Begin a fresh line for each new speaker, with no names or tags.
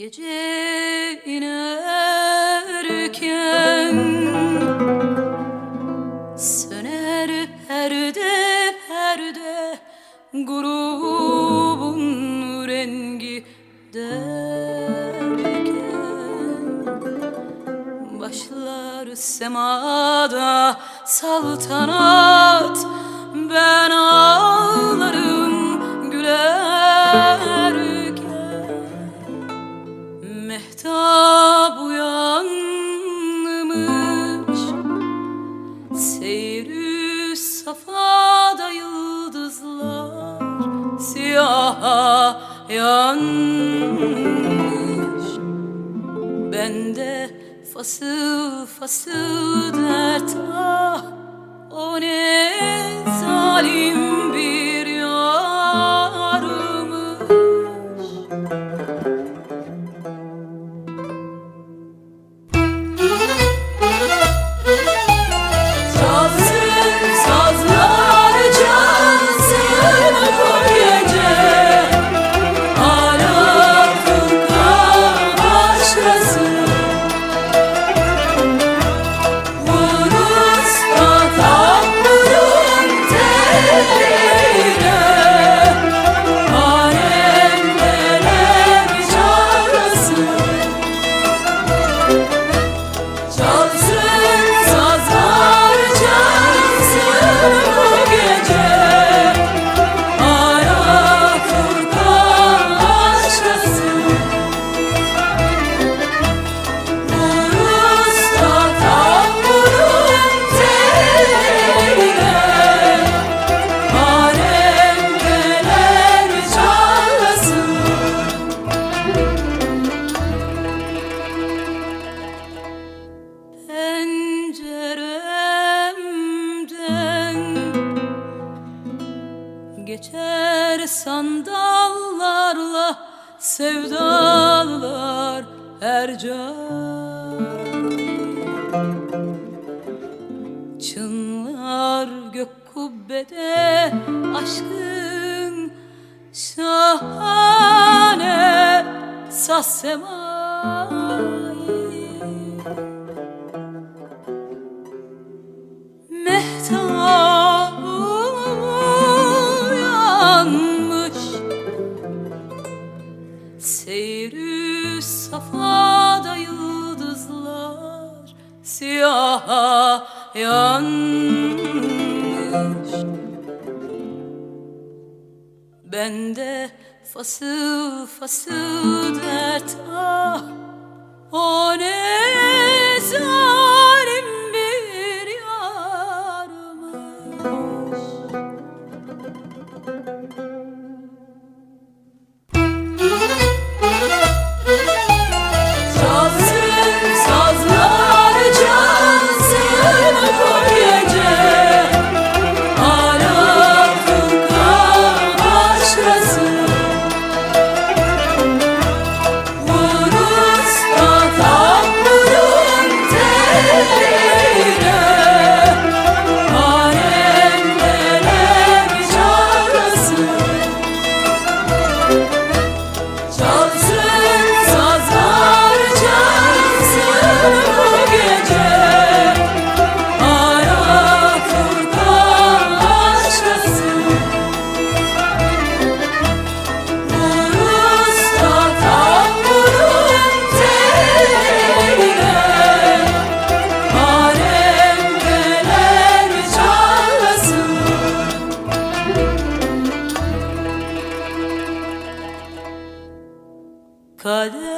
Gece inerken Söner perde perde Grubun rengi derken Başlar semada saltanat Ben ağlarım Siyaha yanmış. Bende fasıl fasıl dert ah O ne zalim penceremden Geçer sandallarla sevdalılar her can. Çınlar gök kubbede aşkın şahane semai Siyaha yanmış. Bende fasıl fasıl dert ah O ne Kader